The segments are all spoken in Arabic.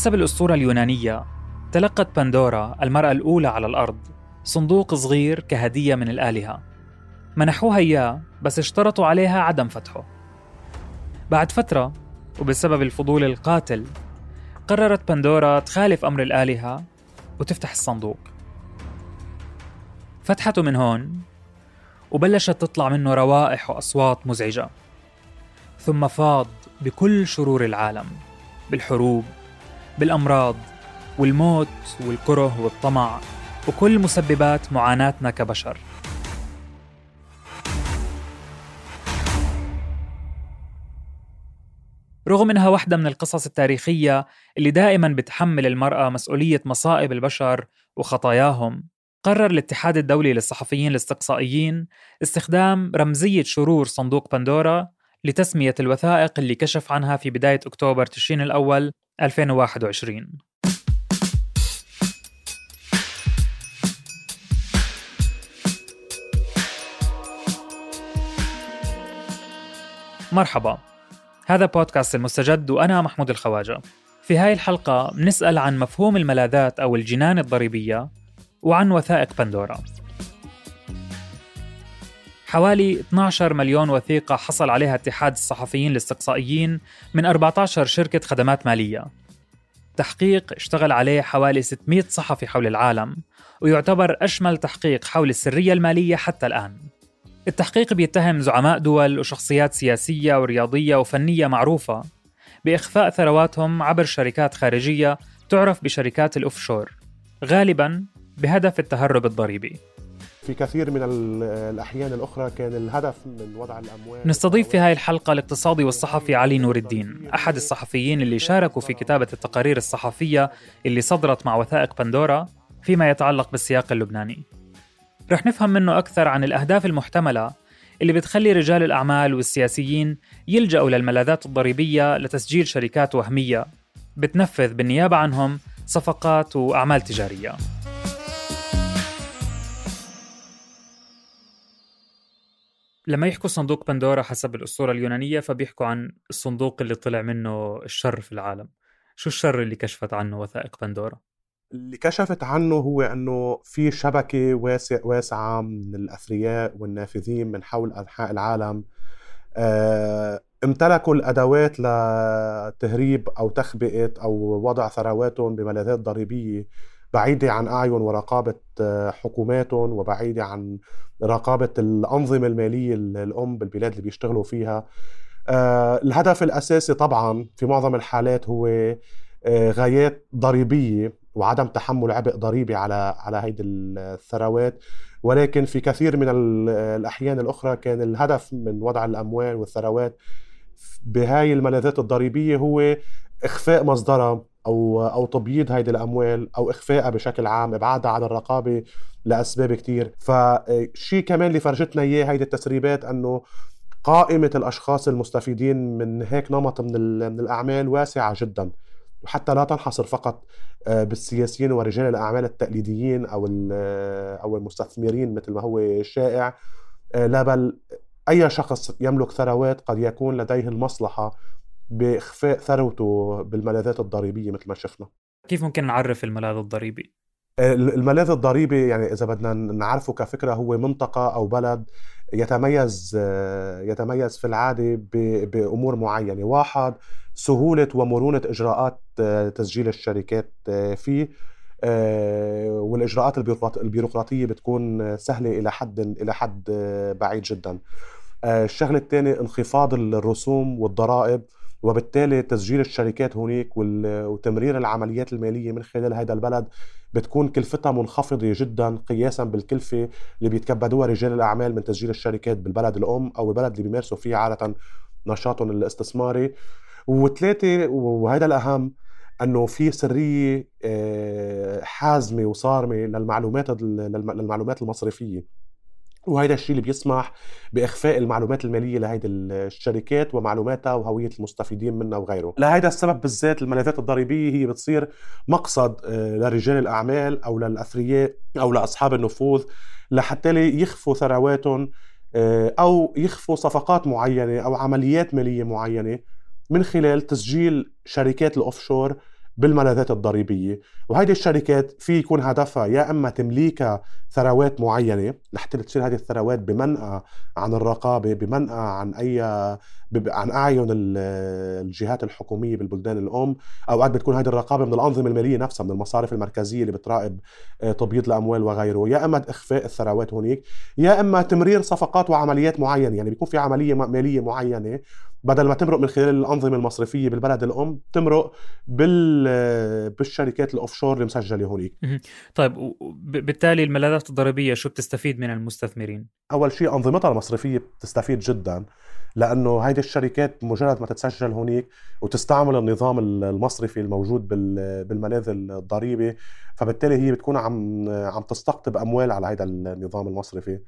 حسب الأسطورة اليونانية تلقت بندورا المرأة الأولى على الأرض صندوق صغير كهدية من الآلهة. منحوها إياه بس اشترطوا عليها عدم فتحه. بعد فترة وبسبب الفضول القاتل قررت بندورا تخالف أمر الآلهة وتفتح الصندوق. فتحته من هون وبلشت تطلع منه روائح وأصوات مزعجة. ثم فاض بكل شرور العالم بالحروب بالأمراض والموت والكره والطمع وكل مسببات معاناتنا كبشر. رغم إنها واحدة من القصص التاريخية اللي دائما بتحمل المرأة مسؤولية مصائب البشر وخطاياهم قرر الاتحاد الدولي للصحفيين الاستقصائيين استخدام رمزية شرور صندوق بندورا لتسمية الوثائق اللي كشف عنها في بداية أكتوبر تشرين الأول 2021 مرحبا. هذا بودكاست المستجد وأنا محمود الخواجة. في هاي الحلقة بنسأل عن مفهوم الملاذات أو الجنان الضريبية وعن وثائق بندورا حوالي 12 مليون وثيقة حصل عليها اتحاد الصحفيين الاستقصائيين من 14 شركة خدمات مالية. تحقيق اشتغل عليه حوالي 600 صحفي حول العالم ويعتبر أشمل تحقيق حول السرية المالية حتى الآن. التحقيق بيتهم زعماء دول وشخصيات سياسية ورياضية وفنية معروفة بإخفاء ثرواتهم عبر شركات خارجية تعرف بشركات الأوفشور غالبا بهدف التهرب الضريبي. في كثير من الأحيان الأخرى كان الهدف من وضع الأموال. نستضيف في هاي الحلقة الاقتصادي والصحفي علي نور الدين أحد الصحفيين اللي شاركوا في كتابة التقارير الصحفية اللي صدرت مع وثائق بندورا فيما يتعلق بالسياق اللبناني. رح نفهم منه أكثر عن الأهداف المحتملة اللي بتخلي رجال الأعمال والسياسيين يلجأوا للملاذات الضريبية لتسجيل شركات وهمية بتنفذ بالنيابة عنهم صفقات وأعمال تجارية. لما يحكوا صندوق بندورا حسب الأسطورة اليونانية فبيحكوا عن الصندوق اللي طلع منه الشر في العالم. شو الشر اللي كشفت عنه وثائق بندورا؟ اللي كشفت عنه هو إنه في شبكة واسع واسعة من الأثرياء والنافذين من حول أنحاء العالم. آه، امتلكوا الأدوات لتهريب أو تخبئة أو وضع ثرواتهم بملاذات ضريبية. بعيدة عن أعين ورقابة آه، حكوماتهم وبعيدة عن رقابة الأنظمة المالية الأم بالبلاد اللي بيشتغلوا فيها. آه، الهدف الأساسي طبعا في معظم الحالات هو غايات ضريبية وعدم تحمل عبء ضريبي على على هيدي الثروات. ولكن في كثير من الأحيان الأخرى كان الهدف من وضع الأموال والثروات بهاي الملاذات الضريبية هو إخفاء مصدرها. أو أو تبييض هيدي الأموال أو اخفائها بشكل عام إبعادها عن الرقابة لأسباب كثير فشيء كمان اللي فرجتنا إياه هيدي التسريبات إنه قائمة الأشخاص المستفيدين من هيك نمط من من الأعمال واسعة جدا. وحتى لا تنحصر فقط آه، بالسياسيين ورجال الأعمال التقليديين أو آه، أو المستثمرين مثل ما هو شائع آه، لا بل أي شخص يملك ثروات قد يكون لديه المصلحة بإخفاء ثروته بالملاذات الضريبية مثل ما شفنا. كيف ممكن نعرف الملاذ الضريبي؟ الملاذ الضريبي يعني إذا بدنا نعرفه كفكرة هو منطقة أو بلد يتميز يتميز في العادة بأمور معينة. واحد سهولة ومرونة إجراءات تسجيل الشركات فيه. والإجراءات البيروقراطية بتكون سهلة إلى حد إلى حد بعيد جدا. الشغلة الثانية انخفاض الرسوم والضرائب. وبالتالي تسجيل الشركات هناك وتمرير العمليات المالية من خلال هذا البلد بتكون كلفتها منخفضة جدا قياسا بالكلفة اللي بيتكبدوها رجال الأعمال من تسجيل الشركات بالبلد الأم أو البلد اللي بيمارسوا فيه عادة نشاطهم الاستثماري. وثلاثة وهذا الأهم إنه في سرية آه، حازمة وصارمة للمعلومات للمعلومات المصرفية. وهذا الشيء اللي بيسمح بإخفاء المعلومات المالية لهيدي الشركات ومعلوماتها وهوية المستفيدين منها وغيره لهذا السبب بالذات الملاذات الضريبية هي بتصير مقصد آه، لرجال الأعمال أو للأثرياء أو لأصحاب النفوذ لحتى يخفوا ثرواتهم آه، أو يخفوا صفقات معينة أو عمليات مالية معينة من خلال تسجيل شركات الأوفشور بالملاذات الضريبية. وهيدي الشركات في يكون هدفها يا إما تمليكها ثروات معينة لحتى تصير هذه الثروات بمنأى عن الرقابة بمنأى عن اي عن أعين الجهات الحكومية بالبلدان الأم. أوقات بتكون هذه الرقابة من الأنظمة المالية نفسها من المصارف المركزية اللي بتراقب آه، تبييض الأموال وغيره. يا إما إخفاء الثروات هناك يا إما تمرير صفقات وعمليات معينة. يعني بيكون في عملية مالية معينة بدل ما تمرق من خلال الأنظمة المصرفية بالبلد الأم تمرق بال بالشركات الاوفشور اللي مسجله هونيك. طيب بالتالي الملاذات الضريبية شو بتستفيد من المستثمرين؟ أول شيء أنظمتها المصرفية بتستفيد جدا لأنه هيدي الشركات مجرد ما تتسجل هونيك وتستعمل النظام المصرفي الموجود بالملاذ الضريبي فبالتالي هي بتكون عم عم تستقطب أموال على هذا النظام المصرفي.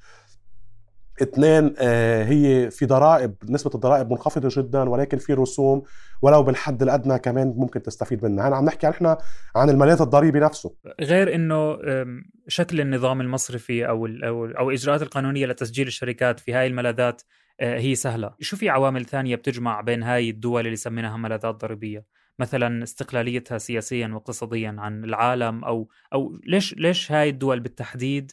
اثنين آه، هي في ضرائب نسبة الضرائب منخفضة جدا ولكن في رسوم ولو بالحد الأدنى كمان ممكن تستفيد منها. هنا عم نحكي إحنا عن الملاذ الضريبي نفسه. غير أنه شكل النظام المصرفي أو, أو, أو الإجراءات القانونية لتسجيل الشركات في هاي الملاذات آه، هي سهلة. شو في عوامل ثانية بتجمع بين هاي الدول اللي سميناها ملاذات ضريبية؟ مثلا استقلاليتها سياسيا واقتصاديا عن العالم أو أو ليش ليش هاي الدول بالتحديد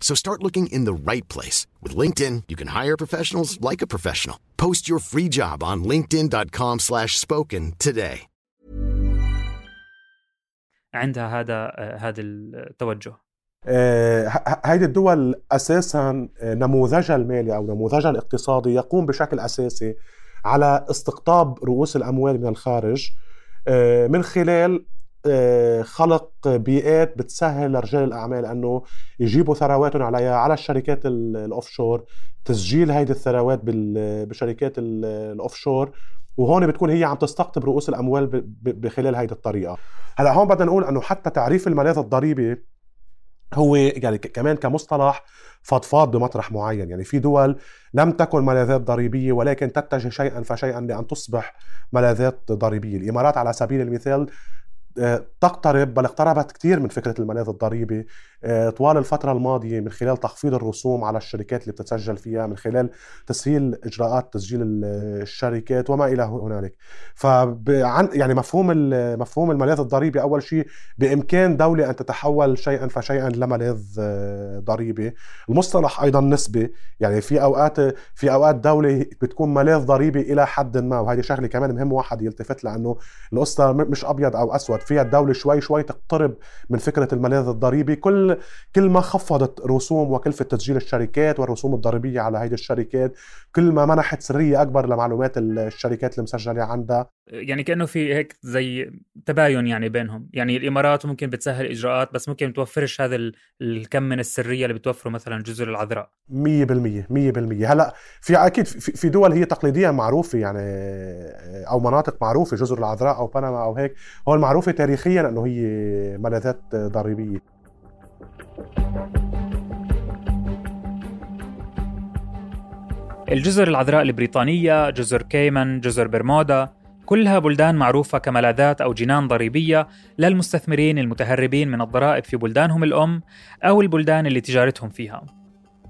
So start looking in the right place. With LinkedIn, you can hire professionals like a professional. Post your free job on linkedin.com slash spoken today. عندها هذا هذا التوجه هذه الدول أساسا نموذجها المالي أو نموذجها الاقتصادي يقوم بشكل اساسي على استقطاب رؤوس الاموال من الخارج من خلال خلق بيئات بتسهل لرجال الأعمال أنه يجيبوا ثرواتهم عليها على الشركات ال offshore تسجيل هيدي الثروات بشركات ال offshore وهون بتكون هي عم تستقطب رؤوس الأموال بخلال هيدي الطريقة. هلأ هون بدنا نقول أنه حتى تعريف الملاذ الضريبي هو يعني كمان كمصطلح فضفاض بمطرح معين. يعني في دول لم تكن ملاذات ضريبية ولكن تتجه شيئا فشيئا لأن تصبح ملاذات ضريبية. الإمارات على سبيل المثال تقترب بل اقتربت كثير من فكرة الملاذ الضريبي آه، طوال الفترة الماضية من خلال تخفيض الرسوم على الشركات اللي بتتسجل فيها من خلال تسهيل إجراءات تسجيل الشركات وما إلى هنالك. فعن يعني مفهوم مفهوم الملاذ الضريبي أول شيء بإمكان دولة أن تتحول شيئا فشيئا لملاذ آه، ضريبي. المصطلح أيضا نسبي يعني في أوقات في أوقات دولة بتكون ملاذ ضريبي إلى حد ما وهذه شغلة كمان مهم واحد يلتفت لأنه القصة مش أبيض أو أسود. فيها الدولة شوي شوي تقترب من فكرة الملاذ الضريبي. كل كل ما خفضت رسوم وكلفة تسجيل الشركات والرسوم الضريبية على هيدي الشركات كل ما منحت سرية أكبر لمعلومات الشركات المسجلة عندها. يعني كأنه في هيك زي تباين يعني بينهم. يعني الإمارات ممكن بتسهل إجراءات بس ممكن توفرش هذا الكم من السرية اللي بتوفره مثلا جزر العذراء 100% 100% هلأ في أكيد في دول هي تقليديا معروفة يعني أو مناطق معروفة جزر العذراء أو بنما أو هيك هو معروفة تاريخيا إنه هي ملاذات ضريبية. الجزر العذراء البريطانية، جزر كيمن، جزر برمودا، كلها بلدان معروفة كملاذات أو جنان ضريبية للمستثمرين المتهربين من الضرائب في بلدانهم الأم أو البلدان اللي تجارتهم فيها.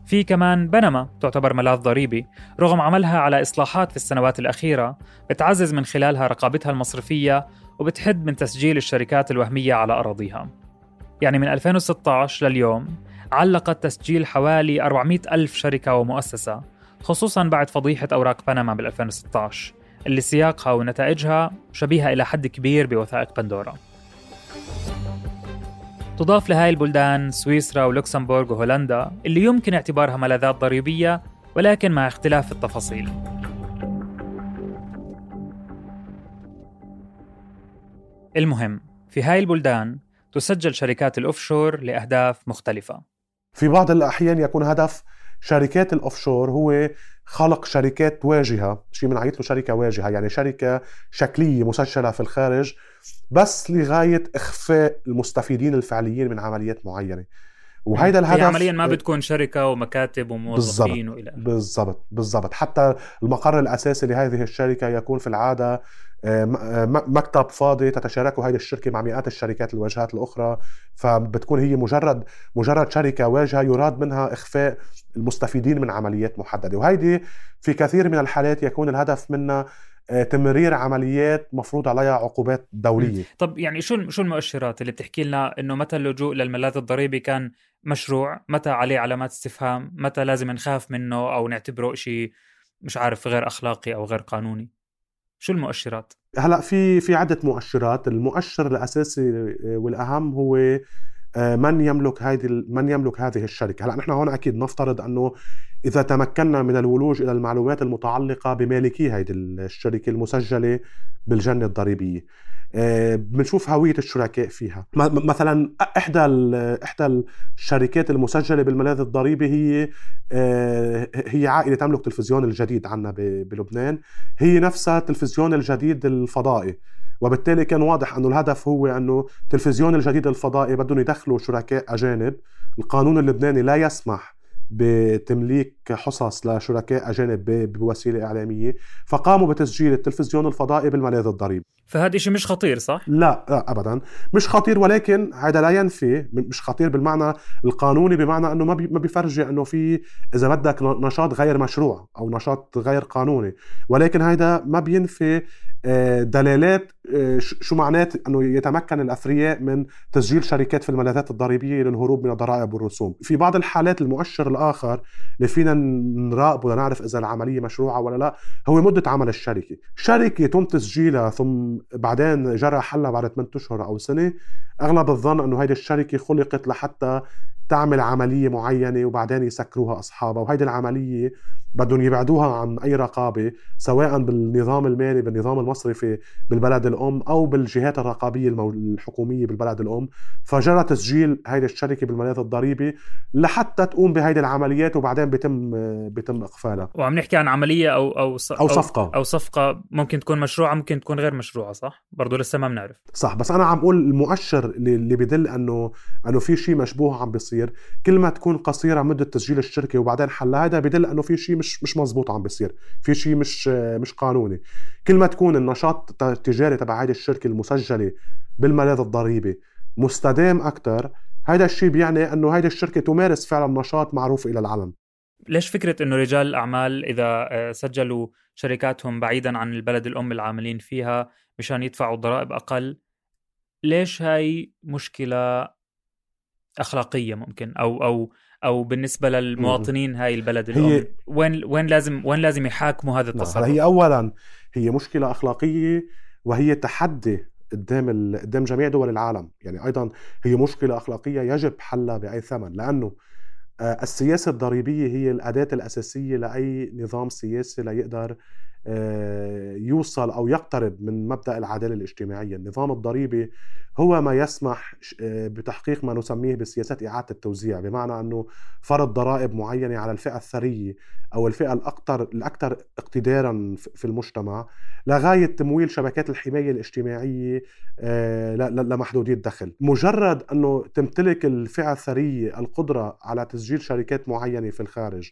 في كمان بنما تعتبر ملاذ ضريبي رغم عملها على إصلاحات في السنوات الأخيرة بتعزز من خلالها رقابتها المصرفية وبتحد من تسجيل الشركات الوهمية على أراضيها يعني من 2016 لليوم علقت تسجيل حوالي 400 ألف شركة ومؤسسة خصوصا بعد فضيحة أوراق بنما بال 2016 اللي سياقها ونتائجها شبيهة إلى حد كبير بوثائق بندورا. تضاف لهاي البلدان سويسرا ولوكسمبورغ وهولندا اللي يمكن اعتبارها ملاذات ضريبية ولكن مع اختلاف التفاصيل. المهم في هاي البلدان تسجل شركات الأوفشور لأهداف مختلفة. في بعض الأحيان يكون هدف شركات الأوفشور هو خلق شركات واجهة شيء بنعيط له شركة واجهة يعني شركة شكلية مسجلة في الخارج بس لغاية إخفاء المستفيدين الفعليين من عمليات معينة. وهيدا الهدف عمليا ما بتكون شركة ومكاتب وموظفين وإلى بالضبط. بالضبط. حتى المقر الأساسي لهذه الشركة يكون في العادة مكتب فاضي تتشاركه هذه الشركة مع مئات الشركات الواجهات الأخرى فبتكون هي مجرد مجرد شركة واجهة يراد منها إخفاء المستفيدين من عمليات محددة. وهيدي في كثير من الحالات يكون الهدف منها آه، تمرير عمليات مفروض عليها عقوبات دولية. طب يعني شو شو المؤشرات اللي بتحكي لنا إنه متى اللجوء للملاذ الضريبي كان مشروع متى عليه علامات استفهام متى لازم نخاف منه أو نعتبره شيء مش عارف غير أخلاقي أو غير قانوني؟ شو المؤشرات؟ هلا في في عدة مؤشرات المؤشر الأساسي والأهم هو من يملك هذه من يملك هذه الشركة؟ هلا نحن هون أكيد نفترض أنه إذا تمكنا من الولوج إلى المعلومات المتعلقة بمالكي هذه الشركة المسجلة بالجنة الضريبية. آه، بنشوف هوية الشركاء فيها. مثلا إحدى إحدى الشركات المسجلة بالملاذ الضريبي هي آه، هي عائلة تملك تلفزيون الجديد عندنا بلبنان. هي نفسها التلفزيون الجديد الفضائي. وبالتالي كان واضح أنه الهدف هو أنه تلفزيون الجديد الفضائي بدهم يدخلوا شركاء أجانب. القانون اللبناني لا يسمح بتمليك حصص لشركاء أجانب بوسيلة إعلامية. فقاموا بتسجيل التلفزيون الفضائي بالملاذ الضريبي. فهذا شيء مش خطير صح؟ لا, لا ابدا. مش خطير ولكن هذا لا ينفي مش خطير بالمعنى القانوني بمعنى إنه ما ما بيفرجي إنه في إذا بدك نشاط غير مشروع أو نشاط غير قانوني. ولكن هذا ما بينفي آه، دلالات آه، شو معنات إنه يتمكن الأثرياء من تسجيل شركات في الملاذات الضريبية للهروب من الضرائب والرسوم. في بعض الحالات المؤشر الآخر اللي فينا نراقبه لنعرف إذا العملية مشروعة ولا لا هو مدة عمل الشركة. شركة يتم تسجيلها ثم بعدين جرى حلها بعد 8 أشهر أو سنة. أغلب الظن إنه هيدي الشركة خلقت لحتى تعمل عملية معينة وبعدين يسكروها أصحابها وهيدي العملية بدهم يبعدوها عن أي رقابة سواء بالنظام المالي بالنظام المصرفي بالبلد الأم أو بالجهات الرقابية الحكومية بالبلد الأم. فجرى تسجيل هيدي الشركة بالملاذ الضريبي لحتى تقوم بهيدي العمليات وبعدين بيتم بيتم إقفالها. وعم نحكي عن عملية أو أو أو صفقة. أو صفقة ممكن تكون مشروعة ممكن تكون غير مشروعة صح؟ برضه لسه ما بنعرف. صح بس أنا عم أقول المؤشر اللي بدل أنه أنه في شيء مشبوه عم بيصير. بيصير كل ما تكون قصيرة مدة تسجيل الشركة وبعدين حلها هذا بدل أنه في شيء مش مش مزبوط عم بيصير. في شيء مش مش قانوني. كل ما تكون النشاط التجاري تبع هذه الشركة المسجلة بالملاذ الضريبي مستدام أكثر هذا الشيء بيعني إنه هذه الشركة تمارس فعلا نشاط معروف إلى العلن ليش فكرة إنه رجال الأعمال إذا آه، سجلوا شركاتهم بعيدا عن البلد الام العاملين فيها مشان يدفعوا ضرائب أقل ليش هاي مشكلة أخلاقية ممكن؟ أو أو أو بالنسبة للمواطنين هاي البلد الأم. هي وين وين لازم وين لازم يحاكموا هذا التصرف؟ هي اولا هي مشكلة أخلاقية وهي تحدي قدام ال... قدام جميع دول العالم. يعني أيضا هي مشكلة أخلاقية يجب حلها بأي ثمن لأنه آه، السياسة الضريبية هي الأداة الأساسية لأي نظام سياسي ليقدر يوصل أو يقترب من مبدأ العدالة الاجتماعية، النظام الضريبي هو ما يسمح آه، بتحقيق ما نسميه بسياسات إعادة التوزيع، بمعنى أنه فرض ضرائب معينة على الفئة الثرية أو الفئة الاكثر الاكثر اقتدارا في المجتمع لغاية تمويل شبكات الحماية الاجتماعية آه، لمحدودي الدخل، مجرد أنه تمتلك الفئة الثرية القدرة على تسجيل شركات معينة في الخارج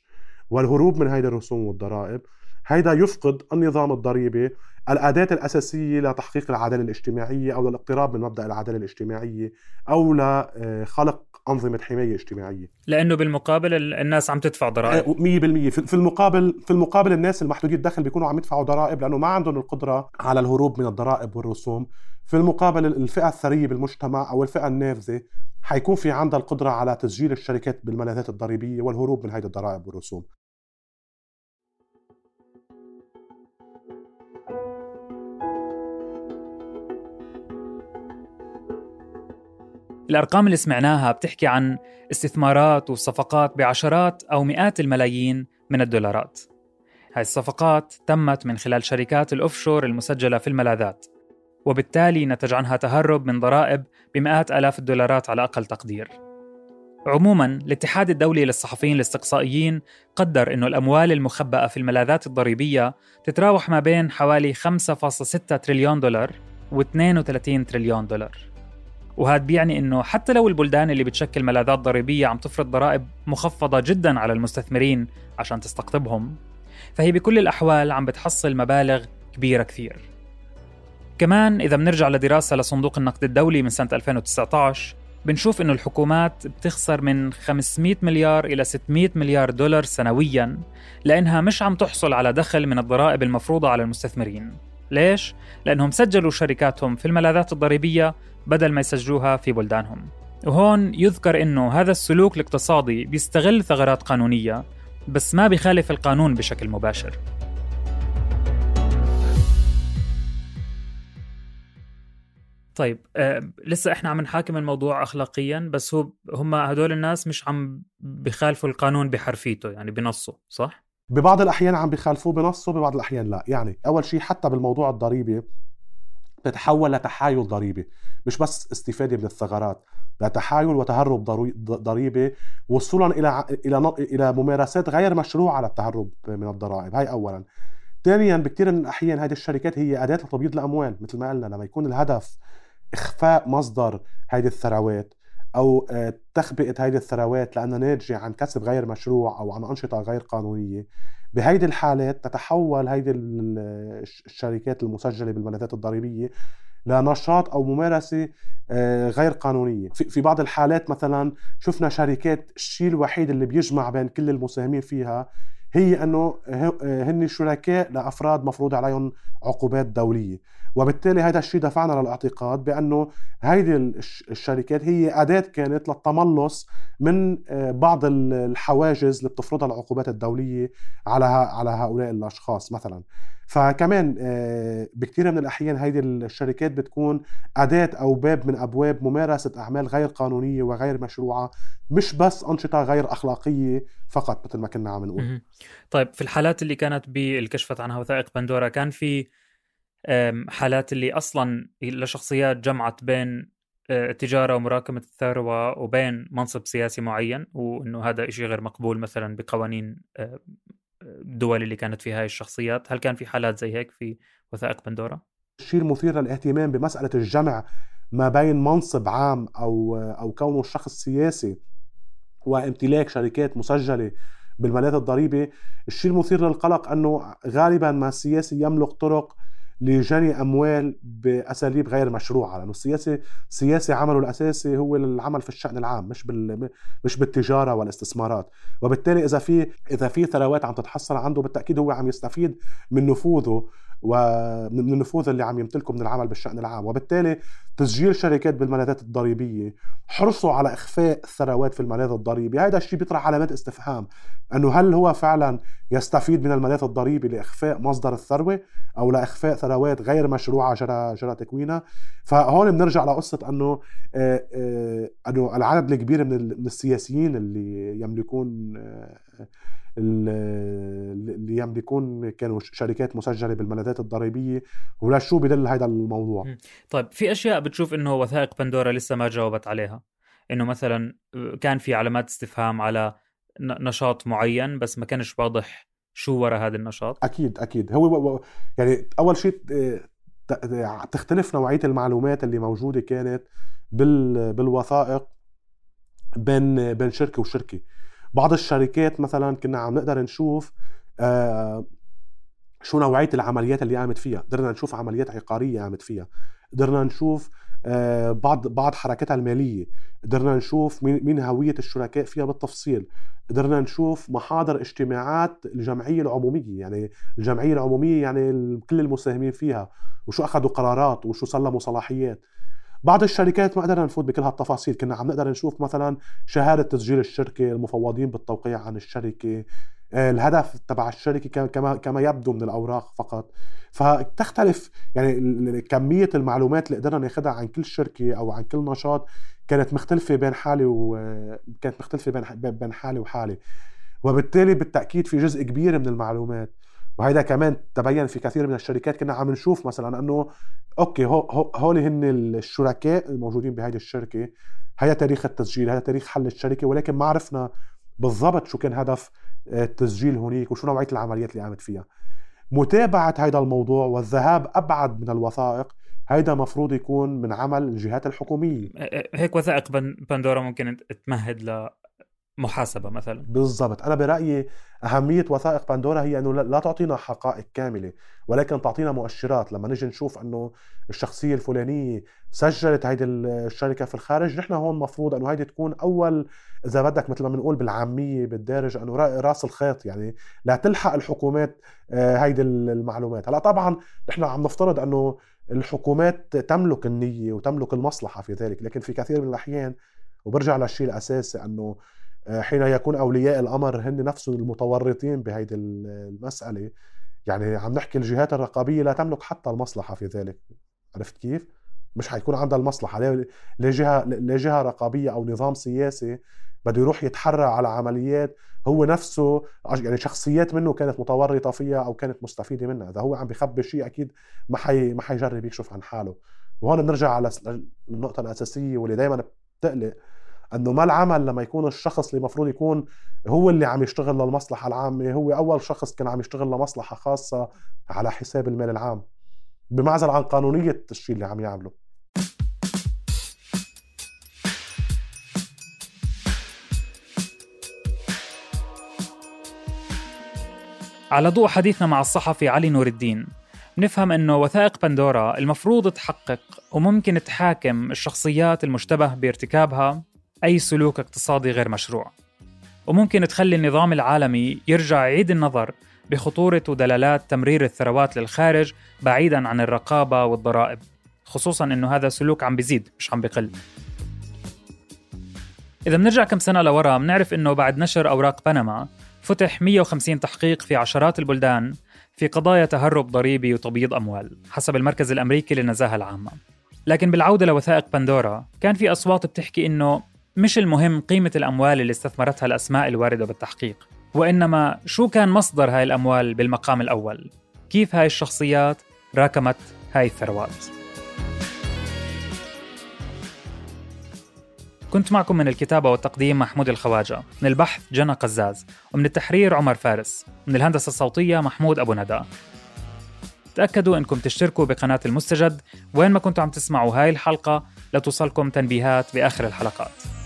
والهروب من هذه الرسوم والضرائب هيدا يفقد النظام الضريبي الأداة الأساسية لتحقيق العدالة الاجتماعية أو للاقتراب من مبدأ العدالة الاجتماعية أو لخلق أنظمة حماية اجتماعية. لأنه بالمقابل الناس عم تدفع ضرائب. 100% آه، في المقابل في المقابل الناس المحدودي الدخل بيكونوا عم يدفعوا ضرائب لأنه ما عندهم القدرة على الهروب من الضرائب والرسوم. في المقابل الفئة الثرية بالمجتمع أو الفئة النافذة حيكون في عندها القدرة على تسجيل الشركات بالملاذات الضريبية والهروب من هذه الضرائب والرسوم. الأرقام اللي سمعناها بتحكي عن استثمارات وصفقات بعشرات أو مئات الملايين من الدولارات. هاي الصفقات تمت من خلال شركات الأوفشور المسجلة في الملاذات وبالتالي نتج عنها تهرب من ضرائب بمئات آلاف الدولارات على أقل تقدير. عموما الاتحاد الدولي للصحفيين الاستقصائيين قدر أنه الأموال المخبأة في الملاذات الضريبية تتراوح ما بين حوالي 5.6 تريليون دولار و 32 تريليون دولار. وهذا بيعني إنه حتى لو البلدان اللي بتشكل ملاذات ضريبية عم تفرض ضرائب مخفضة جدا على المستثمرين عشان تستقطبهم فهي بكل الأحوال عم بتحصل مبالغ كبيرة كثير. كمان إذا بنرجع لدراسة لصندوق النقد الدولي من سنة 2019 بنشوف إنه الحكومات بتخسر من 500 مليار إلى 600 مليار دولار سنويا لأنها مش عم تحصل على دخل من الضرائب المفروضة على المستثمرين. ليش؟ لأنهم سجلوا شركاتهم في الملاذات الضريبية بدل ما يسجلوها في بلدانهم وهون يذكر إنه هذا السلوك الاقتصادي بيستغل ثغرات قانونية بس ما بيخالف القانون بشكل مباشر طيب آه لسه إحنا عم نحاكم الموضوع اخلاقيا بس هو هم هدول الناس مش عم بخالفوا القانون بحرفيته يعني بنصه صح؟ ببعض الأحيان عم بخالفوه بنصه ببعض الأحيان لا. يعني أول شيء حتى بالموضوع الضريبي تتحول لتحايل ضريبي مش بس استفادة من الثغرات لتحايل وتهرب ضريبي وصولا إلى إلى إلى ممارسات غير مشروعة للتهرب من الضرائب. هاي اولا. ثانيا بكثير من الأحيان هذه الشركات هي أداة لتبييض الأموال مثل ما قلنا لما يكون الهدف إخفاء مصدر هذه الثروات. أو آه، تخبئة هذه الثروات لانها ناتجة عن كسب غير مشروع أو عن أنشطة غير قانونية. بهيدي الحالات تتحول هيدي الشركات المسجلة بالملاذات الضريبية لنشاط أو ممارسة آه، غير قانونية. في بعض الحالات مثلا شفنا شركات الشيء الوحيد اللي بيجمع بين كل المساهمين فيها هي إنه هن شركاء لأفراد مفروض عليهم عقوبات دولية. وبالتالي هذا الشيء دفعنا للاعتقاد بأنه هيدي الشركات هي أداة كانت للتملص من آه، بعض الحواجز اللي بتفرضها العقوبات الدولية على على هؤلاء الأشخاص مثلا. فكمان آه، بكثير من الأحيان هيدي الشركات بتكون أداة أو باب من أبواب ممارسة أعمال غير قانونية وغير مشروعة مش بس أنشطة غير أخلاقية فقط مثل ما كنا عم نقول. طيب في الحالات اللي كانت بالكشفت عنها وثائق بندورا كان في حالات اللي أصلا لشخصيات جمعت بين التجارة آه، ومراكمة الثروة وبين منصب سياسي معين وإنه هذا شيء غير مقبول مثلا بقوانين الدول اللي كانت فيها هاي الشخصيات هل كان في حالات زي هيك في وثائق بندورا؟ الشيء المثير للاهتمام بمسألة الجمع ما بين منصب عام أو أو كونه شخص سياسي وامتلاك شركات مسجلة بالملاذ الضريبي الشيء المثير للقلق أنه غالبا ما السياسي يملك طرق لجني أموال بأساليب غير مشروعة. لأنه السياسي سياسي عمله الأساسي هو العمل في الشأن العام مش بال مش بالتجارة والاستثمارات. وبالتالي إذا في إذا في ثروات عم تتحصل عنده بالتأكيد هو عم يستفيد من نفوذه ومن النفوذ اللي عم يمتلكه من العمل بالشأن العام. وبالتالي تسجيل شركات بالملاذات الضريبية حرصوا على إخفاء الثروات في الملاذ الضريبي هذا الشيء بيطرح علامات استفهام. إنه هل هو فعلا يستفيد من الملاذ الضريبي لإخفاء مصدر الثروة أو لإخفاء ثروات غير مشروعة جرى جرى تكوينها؟ فهون بنرجع لقصة إنه آه، آه، إنه العدد الكبير من السياسيين اللي يملكون آه، اللي يملكون كانوا شركات مسجلة بالملاذات الضريبية ولا شو بدل هذا الموضوع؟ طيب في أشياء بتشوف إنه وثائق بندورا لسه ما جاوبت عليها. إنه مثلا كان في علامات استفهام على نشاط معين بس ما كانش واضح شو وراء هذا النشاط. أكيد أكيد. هو يعني أول شيء تختلف نوعية المعلومات اللي موجودة كانت بالوثائق بين بين شركة وشركة. بعض الشركات مثلا كنا عم نقدر نشوف آه شو نوعية العمليات اللي قامت فيها. قدرنا نشوف عمليات عقارية قامت فيها. قدرنا نشوف آه بعض بعض حركاتها المالية. قدرنا نشوف مين هوية الشركاء فيها بالتفصيل. قدرنا نشوف محاضر اجتماعات الجمعية العمومية يعني الجمعية العمومية يعني كل المساهمين فيها وشو أخذوا قرارات وشو سلموا صلاحيات. بعض الشركات ما قدرنا نفوت بكل هالتفاصيل. كنا عم نقدر نشوف مثلا شهادة تسجيل الشركة المفوضين بالتوقيع عن الشركة آه، الهدف تبع الشركة كما كما يبدو من الأوراق فقط. فتختلف يعني كمية المعلومات اللي قدرنا ناخذها عن كل شركة أو عن كل نشاط كانت مختلفة بين حالي وكانت مختلفة بين بين حالي وحالي. وبالتالي بالتأكيد في جزء كبير من المعلومات وهذا كمان تبين في كثير من الشركات كنا عم نشوف مثلا إنه أوكي هو هول هن الشركاء الموجودين بهذه الشركة هذا تاريخ التسجيل هذا تاريخ حل الشركة ولكن ما عرفنا بالضبط شو كان هدف آه، التسجيل هنيك وشو نوعية العمليات اللي قامت فيها. متابعة هذا الموضوع والذهاب أبعد من الوثائق هيدا مفروض يكون من عمل الجهات الحكومية. هيك وثائق بندورا ممكن تمهد محاسبة مثلا. بالضبط. أنا برأيي أهمية وثائق بندورا هي إنه لا تعطينا حقائق كاملة ولكن تعطينا مؤشرات. لما نجي نشوف إنه الشخصية الفلانية سجلت هيدي الشركة في الخارج نحن هون مفروض إنه هيدي تكون أول إذا بدك مثل ما بنقول بالعامية بالدارج إنه رأس الخيط يعني لا تلحق الحكومات آه، هيدي المعلومات. هلأ طبعا نحن عم نفترض إنه الحكومات تملك النية وتملك المصلحة في ذلك لكن في كثير من الأحيان وبرجع للشيء الأساسي إنه حين يكون أولياء الأمر هن نفسهم المتورطين بهيدي المسألة. يعني عم نحكي الجهات الرقابية لا تملك حتى المصلحة في ذلك. عرفت كيف؟ مش حيكون عندها المصلحة. ليه جهه ليه جهة رقابية أو نظام سياسي بده يروح يتحرى على عمليات هو نفسه يعني شخصيات منه كانت متورطة فيها أو كانت مستفيدة منها. إذا هو عم بخبي شيء أكيد ما حي ما حيجرب يكشف عن حاله. وهون بنرجع على النقطه الأساسية واللي دائما بتقلق. إنه ما العمل لما يكون الشخص اللي المفروض يكون هو اللي عم يشتغل للمصلحة العامة هو أول شخص كان عم يشتغل لمصلحة خاصة على حساب المال العام بمعزل عن قانونية الشيء اللي عم يعمله على ضوء حديثنا مع الصحفي علي نور الدين نفهم إنه وثائق بندورا المفروض تحقق وممكن تحاكم الشخصيات المشتبه بارتكابها أي سلوك اقتصادي غير مشروع. وممكن تخلي النظام العالمي يرجع يعيد النظر بخطورة ودلالات تمرير الثروات للخارج بعيدا عن الرقابة والضرائب خصوصا أنه هذا سلوك عم بيزيد مش عم بقل إذا بنرجع كم سنة لورا بنعرف أنه بعد نشر أوراق بنما فتح 150 تحقيق في عشرات البلدان في قضايا تهرب ضريبي وتبييض أموال حسب المركز الأمريكي للنزاهة العامة. لكن بالعودة لوثائق بندورا كان في أصوات بتحكي إنه مش المهم قيمة الأموال اللي استثمرتها الأسماء الواردة بالتحقيق وإنما شو كان مصدر هاي الأموال بالمقام الأول؟ كيف هاي الشخصيات راكمت هاي الثروات؟ كنت معكم من الكتابة والتقديم محمود الخواجة من البحث جنى قزاز ومن التحرير عمر فارس من الهندسة الصوتية محمود أبو ندى. تأكدوا أنكم تشتركوا بقناة المستجد وين ما كنتوا عم تسمعوا هاي الحلقة لتوصلكم تنبيهات بآخر الحلقات.